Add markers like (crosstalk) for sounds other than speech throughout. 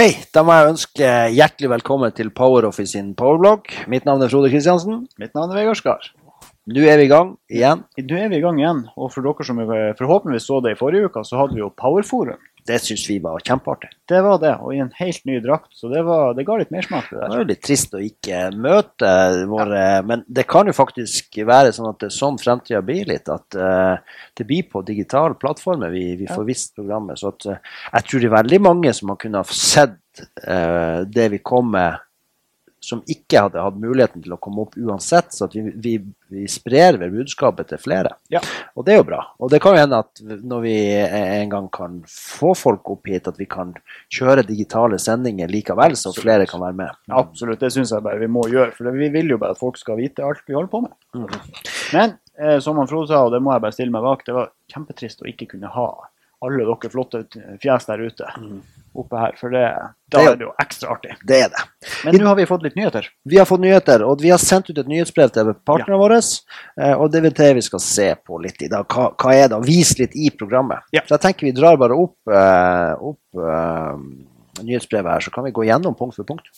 Hei, da må jeg ønske hjertelig velkommen til PowerOffice sin powerblog. Mitt navn er Frode Kristiansen. Mitt navn er Vegard Skar. Nå er vi i gang igjen. Nå er vi i gang igjen, og for dere som forhåpentligvis så det i forrige uke, så hadde vi jo Powerforum. Det syns vi var kjempeartig. Det var det, og i en helt ny drakt, så det, var, det ga litt mersmak det Det er jo litt trist å ikke møte våre Men det kan jo faktisk være sånn at det er sånn fremtida blir litt. At uh, det blir på digitale plattformer vi, vi får visst programmet. Så at, uh, jeg tror det er veldig mange som har kunnet ha sett uh, det vi kom med, som ikke hadde hatt muligheten til å komme opp uansett. Så at vi, vi, vi sprer ved budskapet til flere. Ja. Og det er jo bra. Og det kan jo hende at når vi en gang kan få folk opp hit, at vi kan kjøre digitale sendinger likevel, så Absolutt. flere kan være med. Absolutt, det syns jeg bare vi må gjøre, for vi vil jo bare at folk skal vite alt vi holder på med. Mm. Men eh, som han Frode sa, og det må jeg bare stille meg bak, det var kjempetrist å ikke kunne ha alle dere flotte fjes der ute oppe her, for det, da Det er det jo ekstra artig. Det er det. Men nå har vi fått litt nyheter. Vi har fått nyheter, og vi har sendt ut et nyhetsbrev til partnerne våre. eh, Og det er det vi skal se på litt i dag. Hva, hva er det? Vis litt i programmet. Ja. Så jeg tenker vi drar bare opp, eh, opp uh, nyhetsbrevet her, så kan vi gå gjennom punkt for punkt.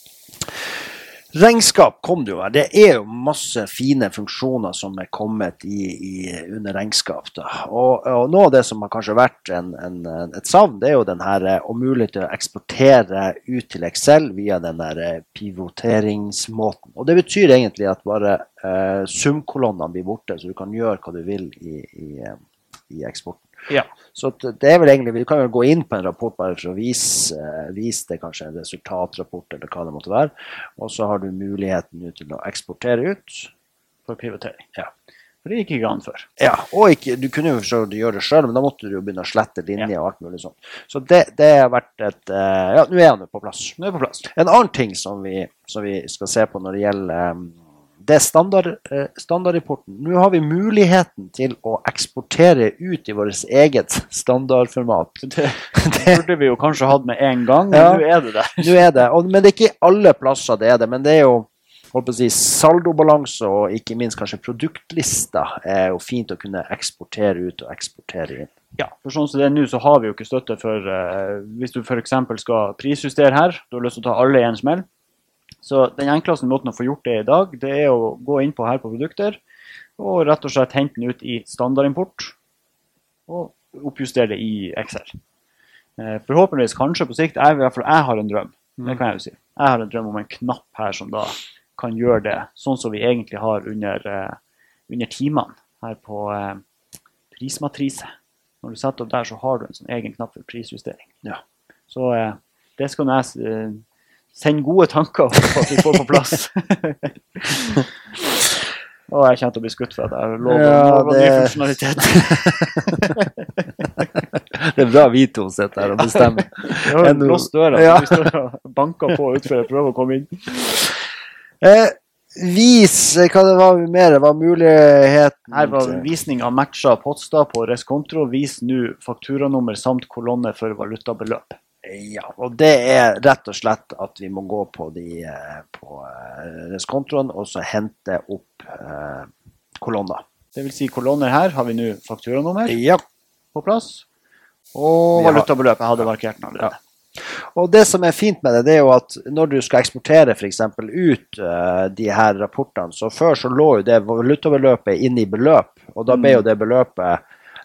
Regnskap kom det jo her. Det er jo masse fine funksjoner som er kommet i, i, under regnskap. Og, og noe av det som har kanskje vært en, en, et savn, det er jo den her eh, om mulig til å eksportere ut til Excel via den der eh, pivoteringsmåten. Og det betyr egentlig at bare eh, sumkolonnene blir borte, så du kan gjøre hva du vil i, i, eh, i eksporten. Ja. Så det er vel egentlig, Vi kan jo gå inn på en rapport bare for å vise, eh, vise det kanskje en resultatrapport eller hva det måtte være. Og så har du muligheten til å eksportere ut. for pivotering. Ja. For det gikk ikke an før. Ja, og ikke, Du kunne jo gjøre det sjøl, men da måtte du jo begynne å slette linjer Ja. og alt mulig sånt. Så det, det har vært et eh, Ja, nå er han jo på plass. Nå er på plass. En annen ting som vi, som vi skal se på når det gjelder eh, det er standard, eh, standardreporten. Nå har vi muligheten til å eksportere ut i vårt eget standardformat. Det, (laughs) det burde vi jo kanskje hatt med en gang, men Ja. nå er det der. Nå er det, og, Men det er ikke alle plasser det er det. Men det er jo holdt på å si, saldobalanse og ikke minst kanskje produktlister er jo fint å kunne eksportere ut og eksportere inn. Ja, for sånn som det er nå, så har vi jo ikke støtte for eh, Hvis du f.eks. skal prisjustere her, du har lyst til å ta alle i en smell. Så den enkleste måten å få gjort det i dag, det er å gå inn på her på produkter, og rett og slett hente den ut i standardimport, og oppjustere det i Excel. Eh, forhåpentligvis kanskje på sikt, jeg, jeg har en drøm, det kan jeg jo si. Jeg har en drøm om en knapp her som da kan gjøre det sånn som vi egentlig har under, eh, under timene her på eh, prismatrise. Når du setter opp der, så har du en sånn egen knapp for prisjustering. Ja. Så det skal jeg sende gode tanker på at vi får på plass. Og jeg kommer til å bli skutt for at jeg lover, Ja, det... ny funksjonalitet. (laughs) Det er bra vi to sitter her og bestemmer. Vi har døra, Ja. vi står og banker på utenfor og prøver å komme inn. Eh, vis eh, hva det var mer. hva muligheten Her var visning av matcha poster på Rescontro. Vis nå fakturanummer samt kolonne for valutabeløp. Ja, og det er rett og slett at vi må gå på, de, eh, på eh, reskontoen og så hente opp eh, kolonner. Det vil si kolonner her har vi nå fakturanummer Ja. på plass. Og Vi har- valutabeløp. Jeg hadde markert den allerede. Og det som er fint med det, det er jo at når du skal eksportere f.eks. ut uh, de her rapportene, så før så lå jo det valutabeløpet inne i beløp, og da ble jo det beløpet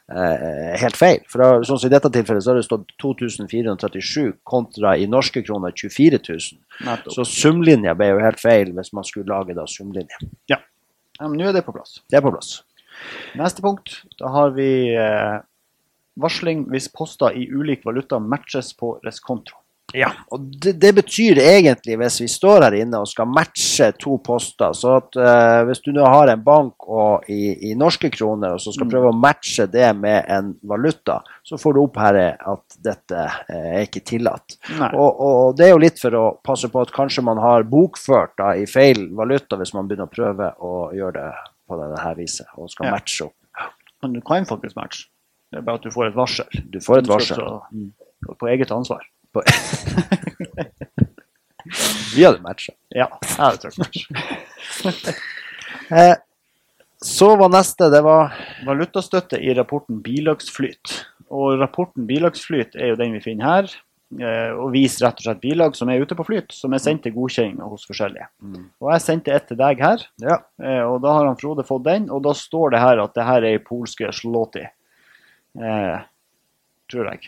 helt feil. For da, sånn som I dette tilfellet så har det stått 2437 kontra i norske kroner 24 000. Nettopp. Så sumlinja ble jo helt feil hvis man skulle lage da sumlinje. Ja, men nå er det på plass. Det er på plass. Neste punkt. Da har vi eh, varsling hvis poster i ulik valuta matches på Rescontro. Ja, og det, det betyr egentlig, hvis vi står her inne og skal matche to poster, så at uh, hvis du nå har en bank og i, i norske kroner, og så skal Mm. prøve å matche det med en valuta, så får du opp her at dette uh, er ikke tillatt. Og, Og, og det er jo litt for å passe på at kanskje man har bokført da, i feil valuta hvis man begynner å prøve å gjøre det på dette viset, og skal Ja. matche opp. Men du kan faktisk matche. Det er bare at du får et varsel. Du får et varsel. så- På eget ansvar. På- (laughs) Vi hadde matcha. Ja, jeg hadde trykt match. (laughs) Eh, så var neste, det var Valutastøtte i rapporten Bilagsflyt. Og rapporten Bilagsflyt er jo den vi finner her. eh, og viser rett og slett bilag som er ute på flyt, som er sendt til godkjenning hos forskjellige. Mm. Og jeg sendte et til deg her, Ja. eh, og da har han Frode fått den, og da står det her at det her er i polske slåti. Eh, tror jeg.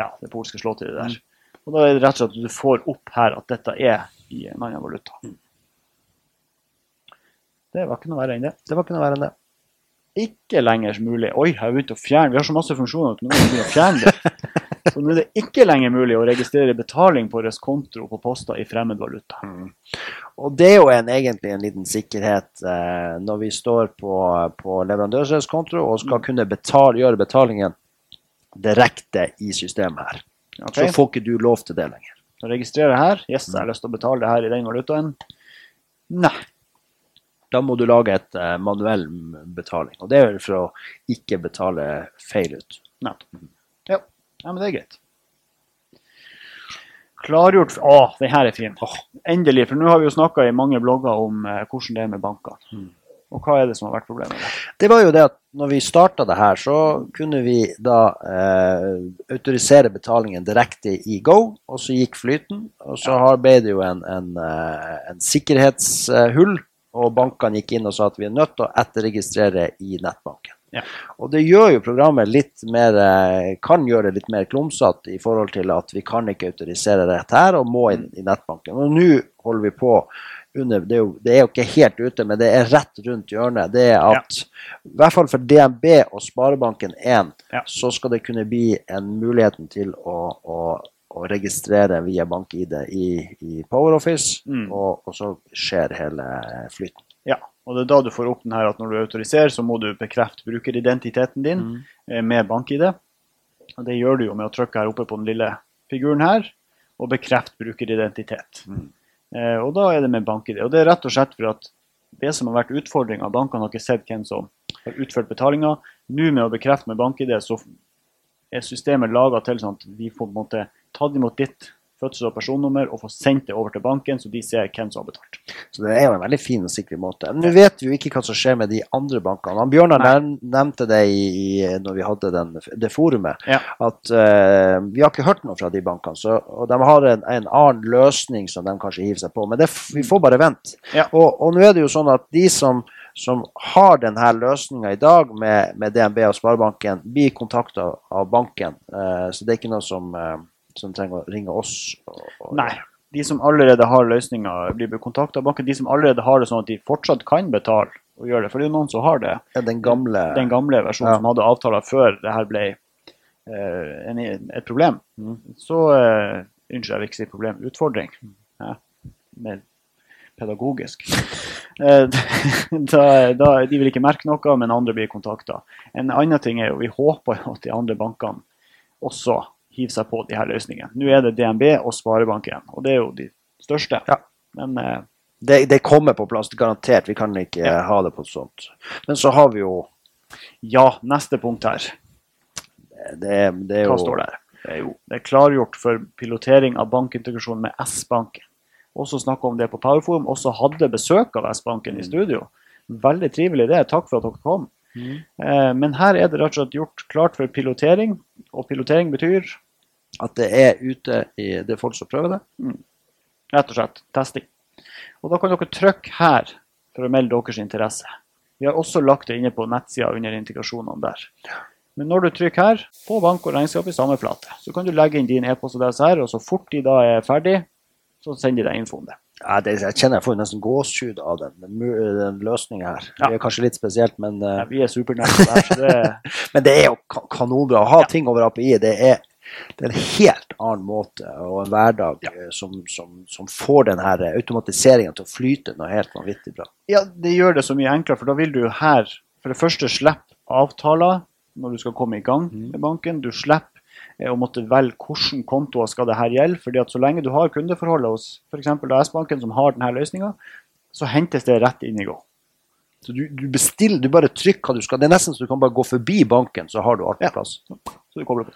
Ja, det polske slåti det der. Og da er det rett og slett at du får opp her at dette er i en annen valuta. Det var ikke noe verre enn det. Det var ikke noe verre enn det. Ikke lenger mulig. Oi, jeg har begynt å fjerne Vi har så masse funksjoner at nå må vi begynne å fjerne det. (laughs) Så nå er det ikke lenger mulig å registrere betaling på reskonto på poster i fremmed valuta. Og det er jo en, egentlig en liten sikkerhet eh, når vi står på, på leverandørskonto og skal kunne betale, gjøre betalingen direkte i systemet her. Ok, Så får ikke du lov til det lenger. Så registrerer jeg her. Yes, jeg har lyst til å betale det her i den valutaen. Nei. Da må du lage et uh, manuell betaling. Og det er for å ikke betale feil ut. Nettopp. Ja. ja, men det er greit. Klargjort Å, den her er fin. Endelig. For nå har vi jo snakka i mange blogger om uh, hvordan det er med bankene. Mm. Og hva er det som har vært problemet? Det var jo det at når vi starta det her, så kunne vi da eh, autorisere betalingen direkte i Go, og så gikk flyten. Og så har- ble det jo en, en, eh, en sikkerhetshull, og bankene gikk inn og sa at vi er nødt til å etterregistrere i nettbanken. Ja. Og det gjør jo programmet litt mer eh, Kan gjøre det litt mer klumsete i forhold til at vi kan ikke autorisere rett her, og må inn i nettbanken. Og nå holder vi på under det er, jo, det er jo ikke helt ute, men det er rett rundt hjørnet. Det er at i hvert fall for DNB og Sparebanken1 Ja. så skal det kunne bli en muligheten til å, å, å registrere via BankID i, i PowerOffice, Mm. og, og så skjer hele flyten. Ja, og det er da du får opp den her at når du autoriserer, så må du bekrefte brukeridentiteten din mm. med bank-ID. Og det gjør du jo med å trykke her oppe på den lille figuren her, og bekrefte brukeridentitet. Mm. Eh, og da er det med bank-ID. Og det er rett og slett for at det som har vært utfordringa, bankene har ikke sett hvem som har utført betalinga. Nå med å bekrefte med bank-ID, så er systemet laga til sånn at vi får på en måte tatt imot ditt fødsels- og personnummer og få sendt det over til banken, så de ser hvem som har betalt. Så det er jo en veldig fin og sikker måte. Nå vet vi jo ikke hva som skjer med de andre bankene. Han Bjørnar nevnte det i, i, når vi hadde den, det forumet, Ja. at uh, vi har ikke hørt noe fra de bankene. Så, og de har en, en annen løsning som de kanskje hiver seg på. Men det, vi får bare vente. Ja. Og, og nå er det jo sånn at de som, som har denne løsninga i dag med, med DNB og Sparebanken, blir kontakta av banken. Uh, så det er ikke noe som, eh, som trenger å ringe oss. Og, og, Nei. De som allerede har løsninger, blir kontakta av banken. De som allerede har det sånn at de fortsatt kan betale og gjøre det. For det er jo noen som har det. Den gamle Den gamle versjonen Ja. som hadde avtaler før det her ble eh, en, et problem. Mm. Så uh, Unnskyld, jeg vil ikke si problem. Utfordring. Ja. Mer pedagogisk. Eh, (laughs) da, da, de vil ikke merke noe, men andre blir kontakta. En annen ting er jo vi håper jo at de andre bankene også hiver seg på de her løsningene. Nå er det DNB og Sparebanken, og det er jo de største. Ja. Men eh, det, det kommer på plass, garantert. Vi kan ikke Ja. ha det på sånt. Men så har vi jo ja, neste punkt her. Det, det er jo Hva står der? Det er jo det er klargjort for pilotering av bankintegrasjon med S-banken. Også snakka om det på Powerforum. Også hadde besøk av S-banken i studio. Veldig trivelig det. Takk for at dere kom. Eh, men her er det rett og slett gjort klart for pilotering. Og pilotering betyr at det er ute i Det er folk som prøver det. rett og slett testing. Og da kan dere trykke her for å melde deres interesse. Vi har også lagt det inne på nettsida under integrasjonene der. Men når du trykker her, få bank og regnskap i samme flate, så kan du legge inn din e-postadresse her, og så fort de da er ferdig, så sender de deg infoen det. Ja, det jeg kjenner jeg får nesten gåsehud av den, den, løsninga her. Ja. Det er kanskje litt spesielt, men, uh... Ja, vi er det her, så det (laughs) men det er jo kanonbra. Å ha ting over API, det er, det er en helt annen måte og en hverdag eh, som, som, som får den her automatiseringa til å flyte noe helt vanvittig bra. Ja, det gjør det så mye enklere, for da vil du her for det første slippe avtaler når du skal komme i gang med banken. Du slipper eh, å måtte velge hvilke kontoer skal det her gjelde. fordi at så lenge du har kundeforholdet hos f.eks. S-banken, som har denne løsninga, så hentes det rett inn i Go. Så du, du bestiller, du bare trykker hva du skal. Det er nesten så du kan bare gå forbi banken, så har du alt på Ja. plass. Så du kobler på.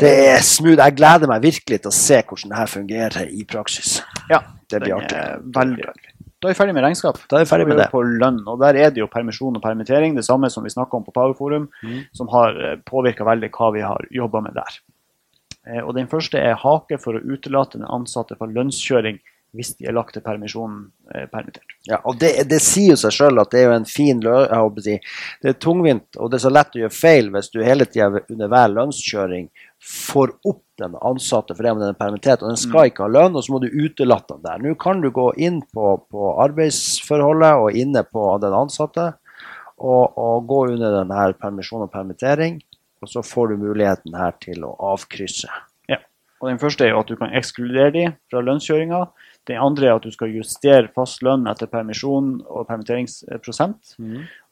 Det er smooth. Jeg gleder meg virkelig til å se hvordan det her fungerer i praksis. Ja, Det blir artig. veldig artig. Da er vi ferdig med regnskap. Da er vi ferdig med det. På lønn, og Der er det jo permisjon og permittering, det samme som vi snakka om på Powerforum, Mm. som har påvirka veldig hva vi har jobba med der. Eh, og Den første er hake for å utelate den ansatte fra lønnskjøring hvis de er lagt til permisjonen eh, permittert. Ja, og det, det sier jo seg sjøl at det er jo en fin lø... Jeg håper å si. Det er tungvint, og det er så lett å gjøre feil hvis du hele tida under hver lønnskjøring får opp den ansatte fordi den er permittert, og den skal ikke ha lønn, og så må du utelate den der. Nå kan du gå inn på, på arbeidsforholdet og inne på den ansatte og, og gå under den her permisjon og permittering, og så får du muligheten her til å avkrysse. Ja, og Den første er jo at du kan ekskludere de fra lønnskjøringa. Den andre er at du skal justere fast lønn etter permisjon og permitteringsprosent.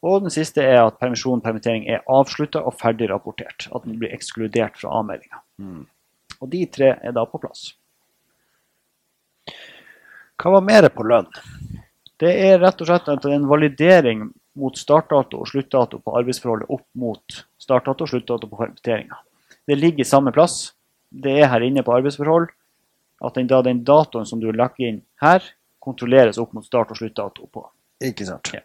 Og den siste er at permisjon og permittering er avslutta og ferdig rapportert. At den blir ekskludert fra avmeldinga. Og de tre er da på plass. Hva var mer på lønn? Det er rett og slett en validering mot startdato og sluttdato på arbeidsforholdet opp mot startdato og sluttdato på permitteringa. Det ligger i samme plass. Det er her inne på arbeidsforhold. At den, da, den datoen som du har lagt inn her, kontrolleres opp mot start- og sluttdato på. Ikke sant? Ja.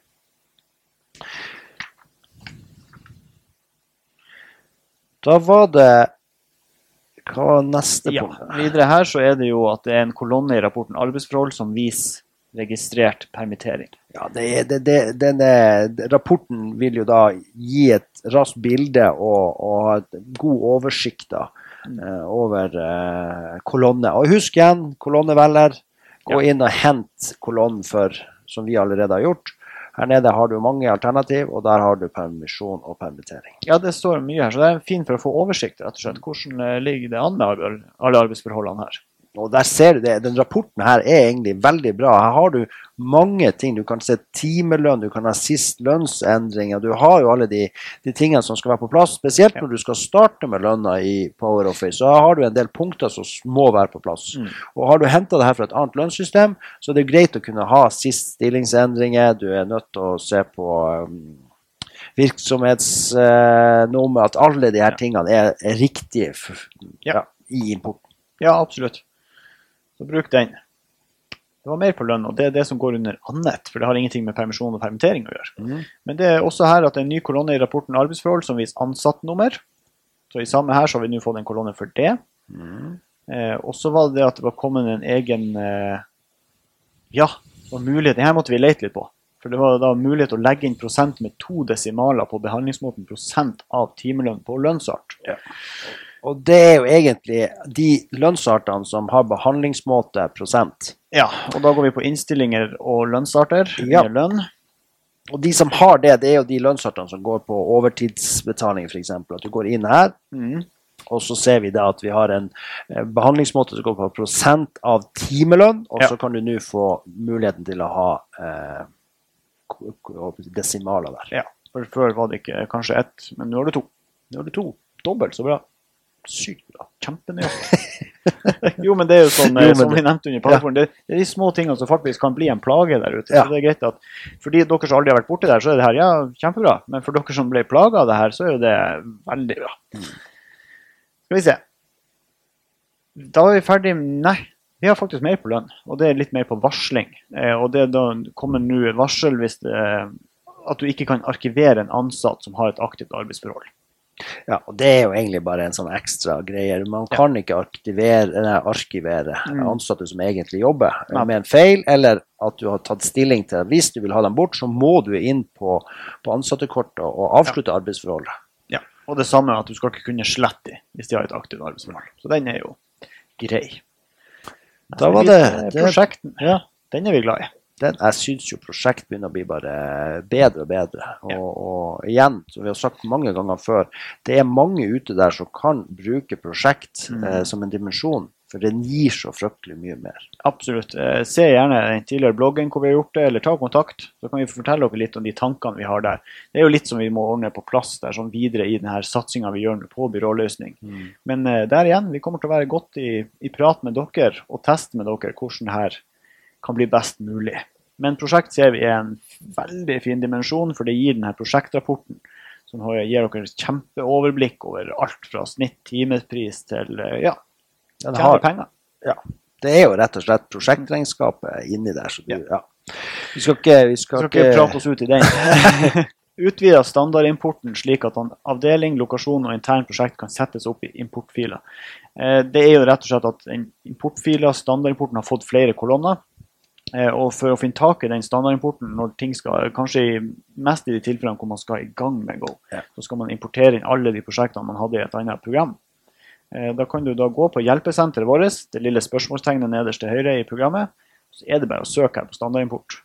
Da var det Hva var neste Ja, punkt? videre her så er det jo at det er en kolonne i rapporten arbeidsforhold som viser registrert permittering. Ja, det er, det, det, denne rapporten vil jo da gi et raskt bilde og, og god oversikt da, over eh, kolonne. Og husk igjen, kolonnevelger. Gå inn og hent kolonnen for, som vi allerede har gjort. Her nede har du mange alternativ, og der har du permisjon og permittering. Ja, det står mye her, så det er fint for å få oversikt, rett og slett. Hvordan eh, ligger det an med alle arbeidsforholdene her? Og der ser du det, Den rapporten her er egentlig veldig bra. Her har du mange ting. Du kan se timelønn, du kan ha sist lønnsendringer. Du har jo alle de, de tingene som skal være på plass. Spesielt når du skal starte med lønna i Power Office. Så har du en del punkter som må være på plass. Mm. Og har du henta det her fra et annet lønnssystem, så er det greit å kunne ha sist stillingsendringer. Du er nødt til å se på um, virksomhetsnummer, at alle de her tingene er, er riktige Ja. ja, i importen. Ja, absolutt. Så bruk den. Det var mer på lønn, og det er det som går under annet, for det har ingenting med permisjon og permittering å gjøre. Men det er også her at det er en ny kolonne i rapporten arbeidsforhold som viser ansattnummer. Så i samme her så har vi nå fått en kolonne for det. Eh, og så var det det at det var kommet en egen eh, Ja, det var mulighet. Det her måtte vi lete litt på. For det var da mulighet å legge inn prosent med to desimaler på behandlingsmåten prosent av timelønn på lønnsart. Og det er jo egentlig de lønnsartene som har behandlingsmåte prosent. Ja, og da går vi på innstillinger og lønnsarter. Ja. Lønn. Og de som har det, det er jo de lønnsartene som går på overtidsbetaling, f.eks. At du går inn her, mm. og så ser vi da at vi har en eh, behandlingsmåte som går på prosent av timelønn, og Ja. så kan du nå få muligheten til å ha eh, desimaler der. Ja, for før var det ikke kanskje ett, men nå har du to. Nå har du to. Dobbelt så bra. Sykt bra. Kjempenøyaktig. jo, men det er jo sånn, (laughs) Jo, eh, som vi nevnte under PowerPoint, det, det er de små tingene som faktisk kan bli en plage der ute. Ja. Så det er greit at, For de dere som aldri har vært borti der, så er det her ja, kjempebra. Men for dere som ble plaga av det her, så er jo det veldig bra. Skal vi se. Da er vi ferdig Nei, vi har faktisk mer på lønn. Og det er litt mer på varsling. Eh, og det da kommer nå varsel hvis det, at du ikke kan arkivere en ansatt som har et aktivt arbeidsforhold. Ja, og det er jo egentlig bare en sånn ekstra greie. Man kan ikke arkivere, Mm. ansatte som egentlig jobber med en feil, eller at du har tatt stilling til at Hvis du vil ha dem bort, så må du inn på, på ansattekortet og avslutte arbeidsforholdet. Ja. Og det samme at du skal ikke kunne slette dem hvis de har et aktivt arbeidsforhold. Så den er jo grei. Da var det- det- Prosjekten. Ja, den er vi glad i. Den, jeg syns jo prosjekt begynner å bli bare bedre og bedre. Og, Ja. og igjen, som vi har sagt mange ganger før, det er mange ute der som kan bruke prosjekt Mm. eh, som en dimensjon, for den gir så fryktelig mye mer. Absolutt. Eh, Se gjerne den tidligere bloggen hvor vi har gjort det, eller ta kontakt. Så kan vi fortelle dere litt om de tankene vi har der. Det er jo litt som vi må ordne på plass der, sånn videre i denne satsinga vi gjør på byråløsning. Men eh, der igjen, vi kommer til å være godt i, i prat med dere og teste med dere hvordan her kan bli best mulig. Men prosjekt ser vi er en veldig fin dimensjon, for det gir denne prosjektrapporten som gir dere kjempeoverblikk over alt fra snitt timepris til eh, ja, tjene penger. ja, det er jo rett og slett prosjektregnskapet inni der. Så du, Ja. ja. Vi skal ikke, vi skal Skal ikke prate oss ut i den. (laughs) utvida standardimporten slik at avdeling, lokasjon og intern prosjekt kan settes opp i importfiler. Eh, Det er jo rett og slett at importfiler, standardimporten, har fått flere kolonner. Eh, Og for å finne tak i den standardimporten når ting skal, kanskje i, mest i de tilfellene hvor man skal i gang med Go, Ja. så skal man importere inn alle de prosjektene man hadde i et annet program. Eh, Da kan du da gå på hjelpesenteret vårt, det lille spørsmålstegnet nederst til høyre i programmet. Så er det bare å søke her på standardimport.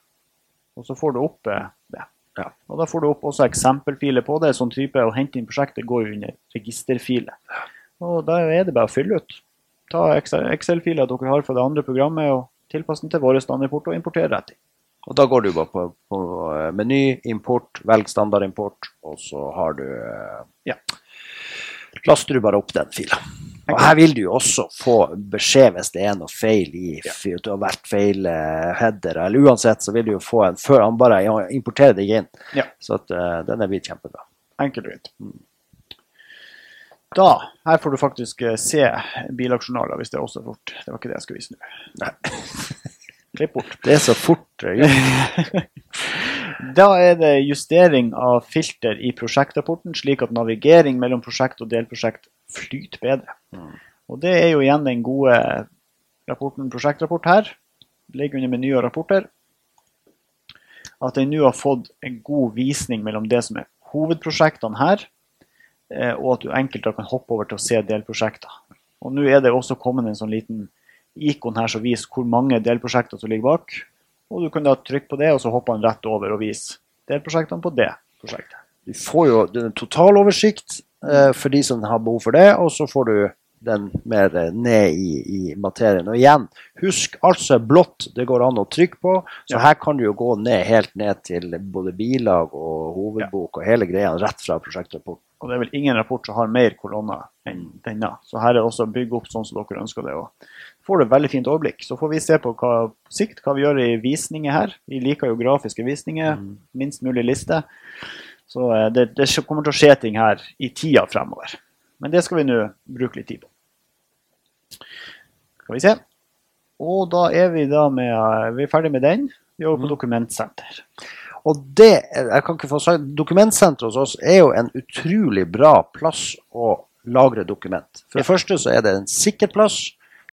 Og så får du opp eh, det. Ja. Og da får du opp også eksempelfiler på det. Sånn type å hente inn prosjektet går jo under registerfiler. Og da er det bare å fylle ut. Ta Excel- Excel-filer dere har fra det andre programmet og tilpasse den til vår standardimport og importere rett i. Og da går du bare på, på eh, meny, import, velg standardimport, og så har du eh, Ja. Laster du bare opp den fila. Og her vil du jo også få beskjed hvis det er noe feil i ja. du har vært feil eh, header, eller uansett så vil du jo få en før han bare importerer deg inn. Ja. Så at uh, den er blitt kjempebra. Enkelt og greit. Da, her får du faktisk eh, se bilaksjonaler hvis det er også fort. Det var ikke det jeg skulle vise nå. (laughs) Klipp bort. Det er så fort eh. (laughs) Da er det justering av filter i prosjektrapporten, slik at navigering mellom prosjekt og delprosjekt flyter bedre. Mm. Og det er jo igjen den gode rapporten prosjektrapport her. Ligger under meny og rapporter. At den nå har fått en god visning mellom det som er hovedprosjektene her, og at du enkelt da kan hoppe over til å se delprosjekter. Og nå er det også kommet en sånn liten ikon her som viser hvor mange delprosjekter som ligger bak. Og du kan da trykke på det, og så hopper han rett over og vise delprosjektene på det prosjektet. Du får jo en totaloversikt eh, for de som har behov for det, og så får du den mer ned i, i materien. Og igjen, husk alt som er blått, det går an å trykke på. Så Ja. her kan du jo gå ned, helt ned til både bilag og hovedbok og hele greia rett fra prosjektrapporten. Og det er vel ingen rapport som har mer kolonner enn denne. Så her er det også bygg opp sånn som dere ønsker det. Og får du et veldig fint overblikk. Så får vi se på hva, sikt hva vi gjør i visninger her. Vi liker jo grafiske visninger. Minst mulig liste. Så eh, det, det kommer til å skje ting her i tida fremover. Men det skal vi nå bruke litt tid på. Skal vi se. Og da er vi da med Vi er ferdig med den. Vi er over på dokumentsenter. Og det, jeg kan ikke få sagt, Dokumentsenteret hos oss er jo en utrolig bra plass å lagre dokument. For det første så er det en sikker plass.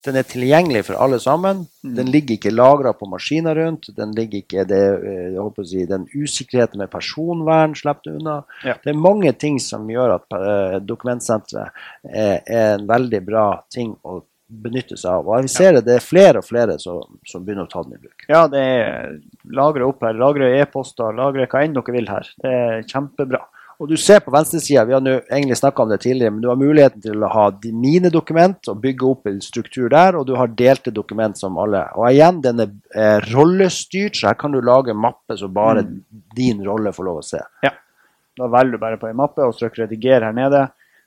Den er tilgjengelig for alle sammen. Den ligger ikke lagra på maskiner rundt. Den ligger ikke det, eh, si, Den usikkerheten med personvern slipper du unna. Ja. Det er mange ting som gjør at eh, dokumentsenteret er, er en veldig bra ting å benytte seg av. Og jeg ser det, det er flere og flere som, som begynner å ta den i bruk. Ja, det er lagre opp her. Lagre e-poster, lagre hva enn dere vil her. Det er kjempebra. Og du ser på venstresida, vi har nå egentlig snakka om det tidligere, men du har muligheten til å ha mine dokument og bygge opp en struktur der, og du har delte dokument som alle. Og igjen, den er eh, rollestyrt, så her kan du lage en mappe så bare din rolle får lov å se. Ja. Da velger du bare på en mappe og trykker 'rediger' her nede.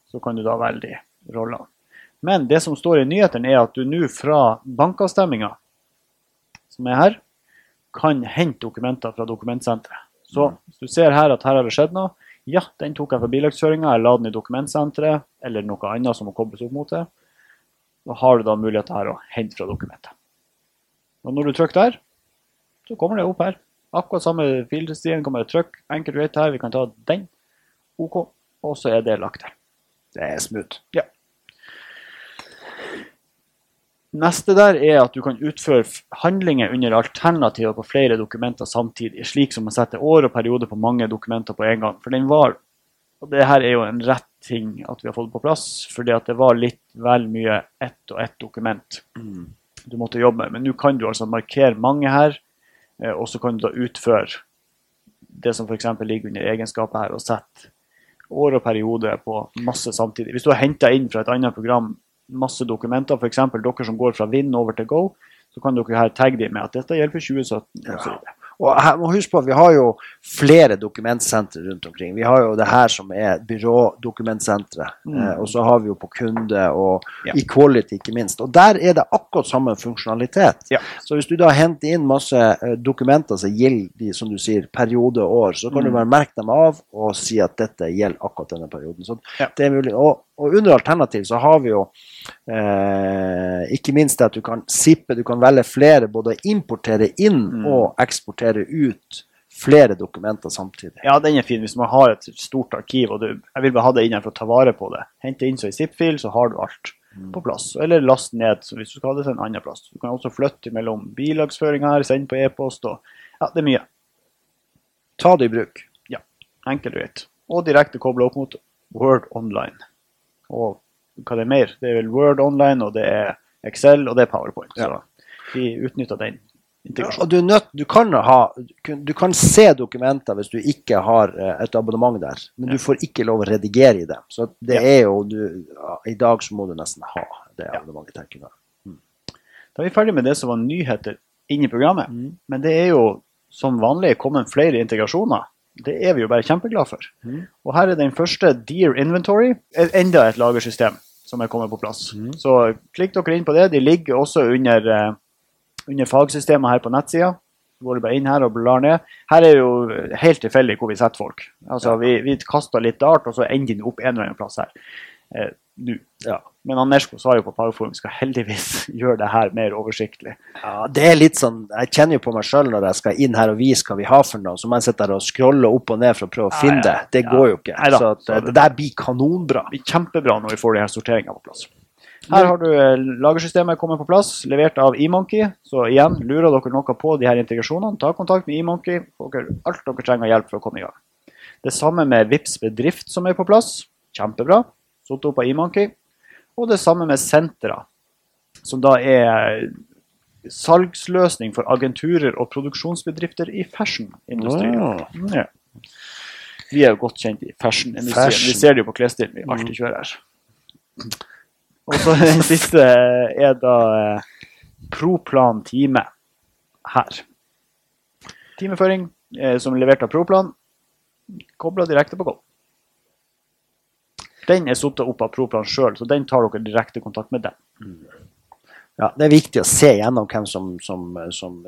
Så kan du da velge de rollene. Men det som står i nyhetene, er at du nå fra bankavstemminga, som er her, kan hente dokumenter fra dokumentsenteret. Så hvis du ser her at her har det skjedd noe, ja, den tok jeg fra bilagskjøringa, jeg la den i dokumentsenteret, eller noe annet som må kobles opp mot det. Da har du da mulighet her å hente fra dokumentet. Og når du trykker der, så kommer det opp her. Akkurat samme filstien kommer det trykk. Enkelt rate her. Vi kan ta den. OK. Og så er det lagt her. Det er smooth. Neste der er at du kan utføre handlinger under alternativer på flere dokumenter samtidig, slik som å sette år og periode på mange dokumenter på en gang. For den var Og det her er jo en rett ting at vi har fått på plass, fordi at det var litt vel mye ett og ett dokument du måtte jobbe med. Men nå kan du altså markere mange her, eh, og så kan du da utføre det som f.eks. ligger under egenskapet her, og sette år og periode på masse samtidig. Hvis du har henta inn fra et annet program masse dokumenter, f.eks. dere som går fra Vind over til Go, så kan dere her tagge dem med at dette gjelder for 2017. Og så videre. Og her må huske på at vi har jo flere dokumentsentre rundt omkring. Vi har jo det her som er byrådokumentsenteret. Mm. Eh, og så har vi jo på kunde og Ja. Equality, ikke minst. Og der er det akkurat samme funksjonalitet. Ja. Så hvis du da henter inn masse eh, dokumenter som gjelder de, som du sier, periode og år, så kan du Mm. bare merke dem av og si at dette gjelder akkurat denne perioden. Så Ja. det er mulig. Og, og under alternativ så har vi jo eh, ikke minst at du kan sippe, du kan velge flere, både importere inn Mm. og eksportere ut flere dokumenter samtidig. Ja, den er fin hvis man har et stort arkiv og du, jeg vil bare ha det inn her for å ta vare på det. Hente inn så i zip-fil, så har du alt på plass. Eller last ned så hvis du skal ha det til en annen plass. Du kan også flytte mellom bilagsføring her, sende på e-post og Ja, det er mye. Ta det i bruk. Ja, Enkelt og greit. Og direkte koble opp mot Word Online. Og hva det er mer? Det er vel Word Online, og det er Excel, og det er PowerPoint. Ja. Så vi utnytter den Ja, og du, nødt, du, kan ha, du kan se dokumenter hvis du ikke har eh, et abonnement der, men Ja. du får ikke lov å redigere i dem. Så det er jo du, I dag så må du nesten ha det abonnementet, tenker jeg. Da er vi ferdig med det som var nyheter inni programmet. Mm. Men det er jo som vanlig kommet flere integrasjoner. Det er vi jo bare kjempeglade for. Mm. Og her er den første Dear Inventory. er Enda et lagersystem som er kommet på plass. Mm. Så klikk dere inn på det. De ligger også under, eh, under fagsystemet her på nettsida. Så går du bare inn her og blar ned. Her er jo helt tilfeldig hvor vi setter folk. Altså, Vi, vi kaster litt dart, og så ender den opp en eller annen plass her. Nå. Ja. Men han Nersko sa jo på Powerforum skal heldigvis (laughs) gjøre det her mer oversiktlig. Ja, det er litt sånn, Jeg kjenner jo på meg sjøl når jeg skal inn her og vise hva vi har for noe, så må jeg sitte der og scrolle opp og ned for å prøve å Ja, finne ja, det. Det ja. går jo ikke. Neida. Så at, Så det- det der blir kanonbra. Det blir kjempebra når vi får de her sorteringene på plass. Her har du eh, lagersystemet kommet på plass, levert av eMonkey. Så igjen, lurer dere noe på de her integrasjonene, ta kontakt med eMonkey. Alt dere trenger hjelp for å komme i gang. Det samme med Vips bedrift som er på plass. Kjempebra. Satt opp av eMonkey. Og det samme med Sentra, som da er salgsløsning for agenturer og produksjonsbedrifter i fashionindustrien. Ah. Ja. Vi er jo godt kjent i fashion-industrien. Fashion. Vi ser det jo på klesstilen vi alltid kjører her. Og så den siste er da eh, Proplan time her. Timeføring eh, som er levert av Proplan, kobla direkte på Go. Den er satt opp av Proplan sjøl, så den tar dere direkte kontakt med den. Ja, Det er viktig å se gjennom hvem som, som, som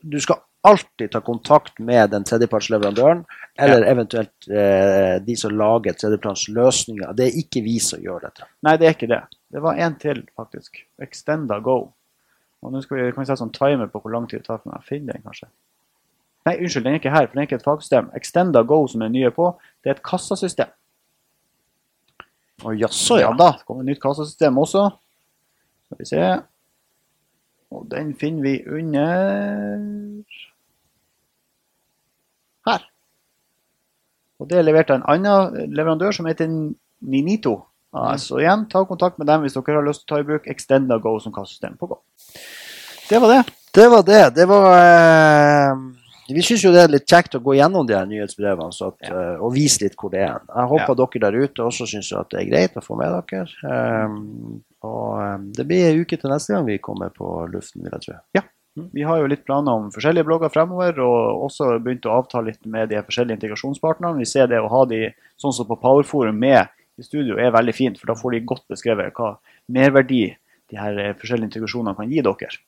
Du skal alltid ta kontakt med den tredjepartsleverandøren, eller eventuelt eh, de som lager tredjepartsløsninger. Det er ikke vi som gjør dette. Nei, det er ikke det. Det var en til, faktisk. Extenda Go. Og nå skal vi, kan vi sette sånn timer på hvor lang tid det tar for meg å finne den, kanskje. Nei, unnskyld, den er ikke her, for den er ikke et fagsystem. Extenda Go, som er nye på, det er et kassasystem. Å jaså, ja da, det kommer et nytt kassasystem også. Skal vi se. Og den finner vi under her. Og det er levert av en annen leverandør som heter Ninito. Ja, så igjen, ta kontakt med dem hvis dere har lyst til å ta i bruk Extenda Go som kassasystem på Go. Det var det. Det var det. Det var eh, Vi syns jo det er litt kjekt å gå gjennom de her nyhetsbrevene så at, eh, og vise litt hvor det er. Jeg håper dere der ute også syns at det er greit å få med dere. Um, og um, det blir ei uke til neste gang vi kommer på luften, vil jeg tro. Vi har jo litt planer om forskjellige blogger fremover, og også begynt å avtale litt med de forskjellige integrasjonspartnerne. Vi ser det å ha de sånn som på Powerforum med i studio er veldig fint, for da får de godt beskrevet hva merverdi de her eh, forskjellige integrasjonene kan gi dere.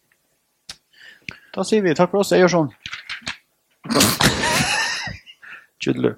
Da sier vi takk for oss. Jeg gjør sånn. Tjudelu.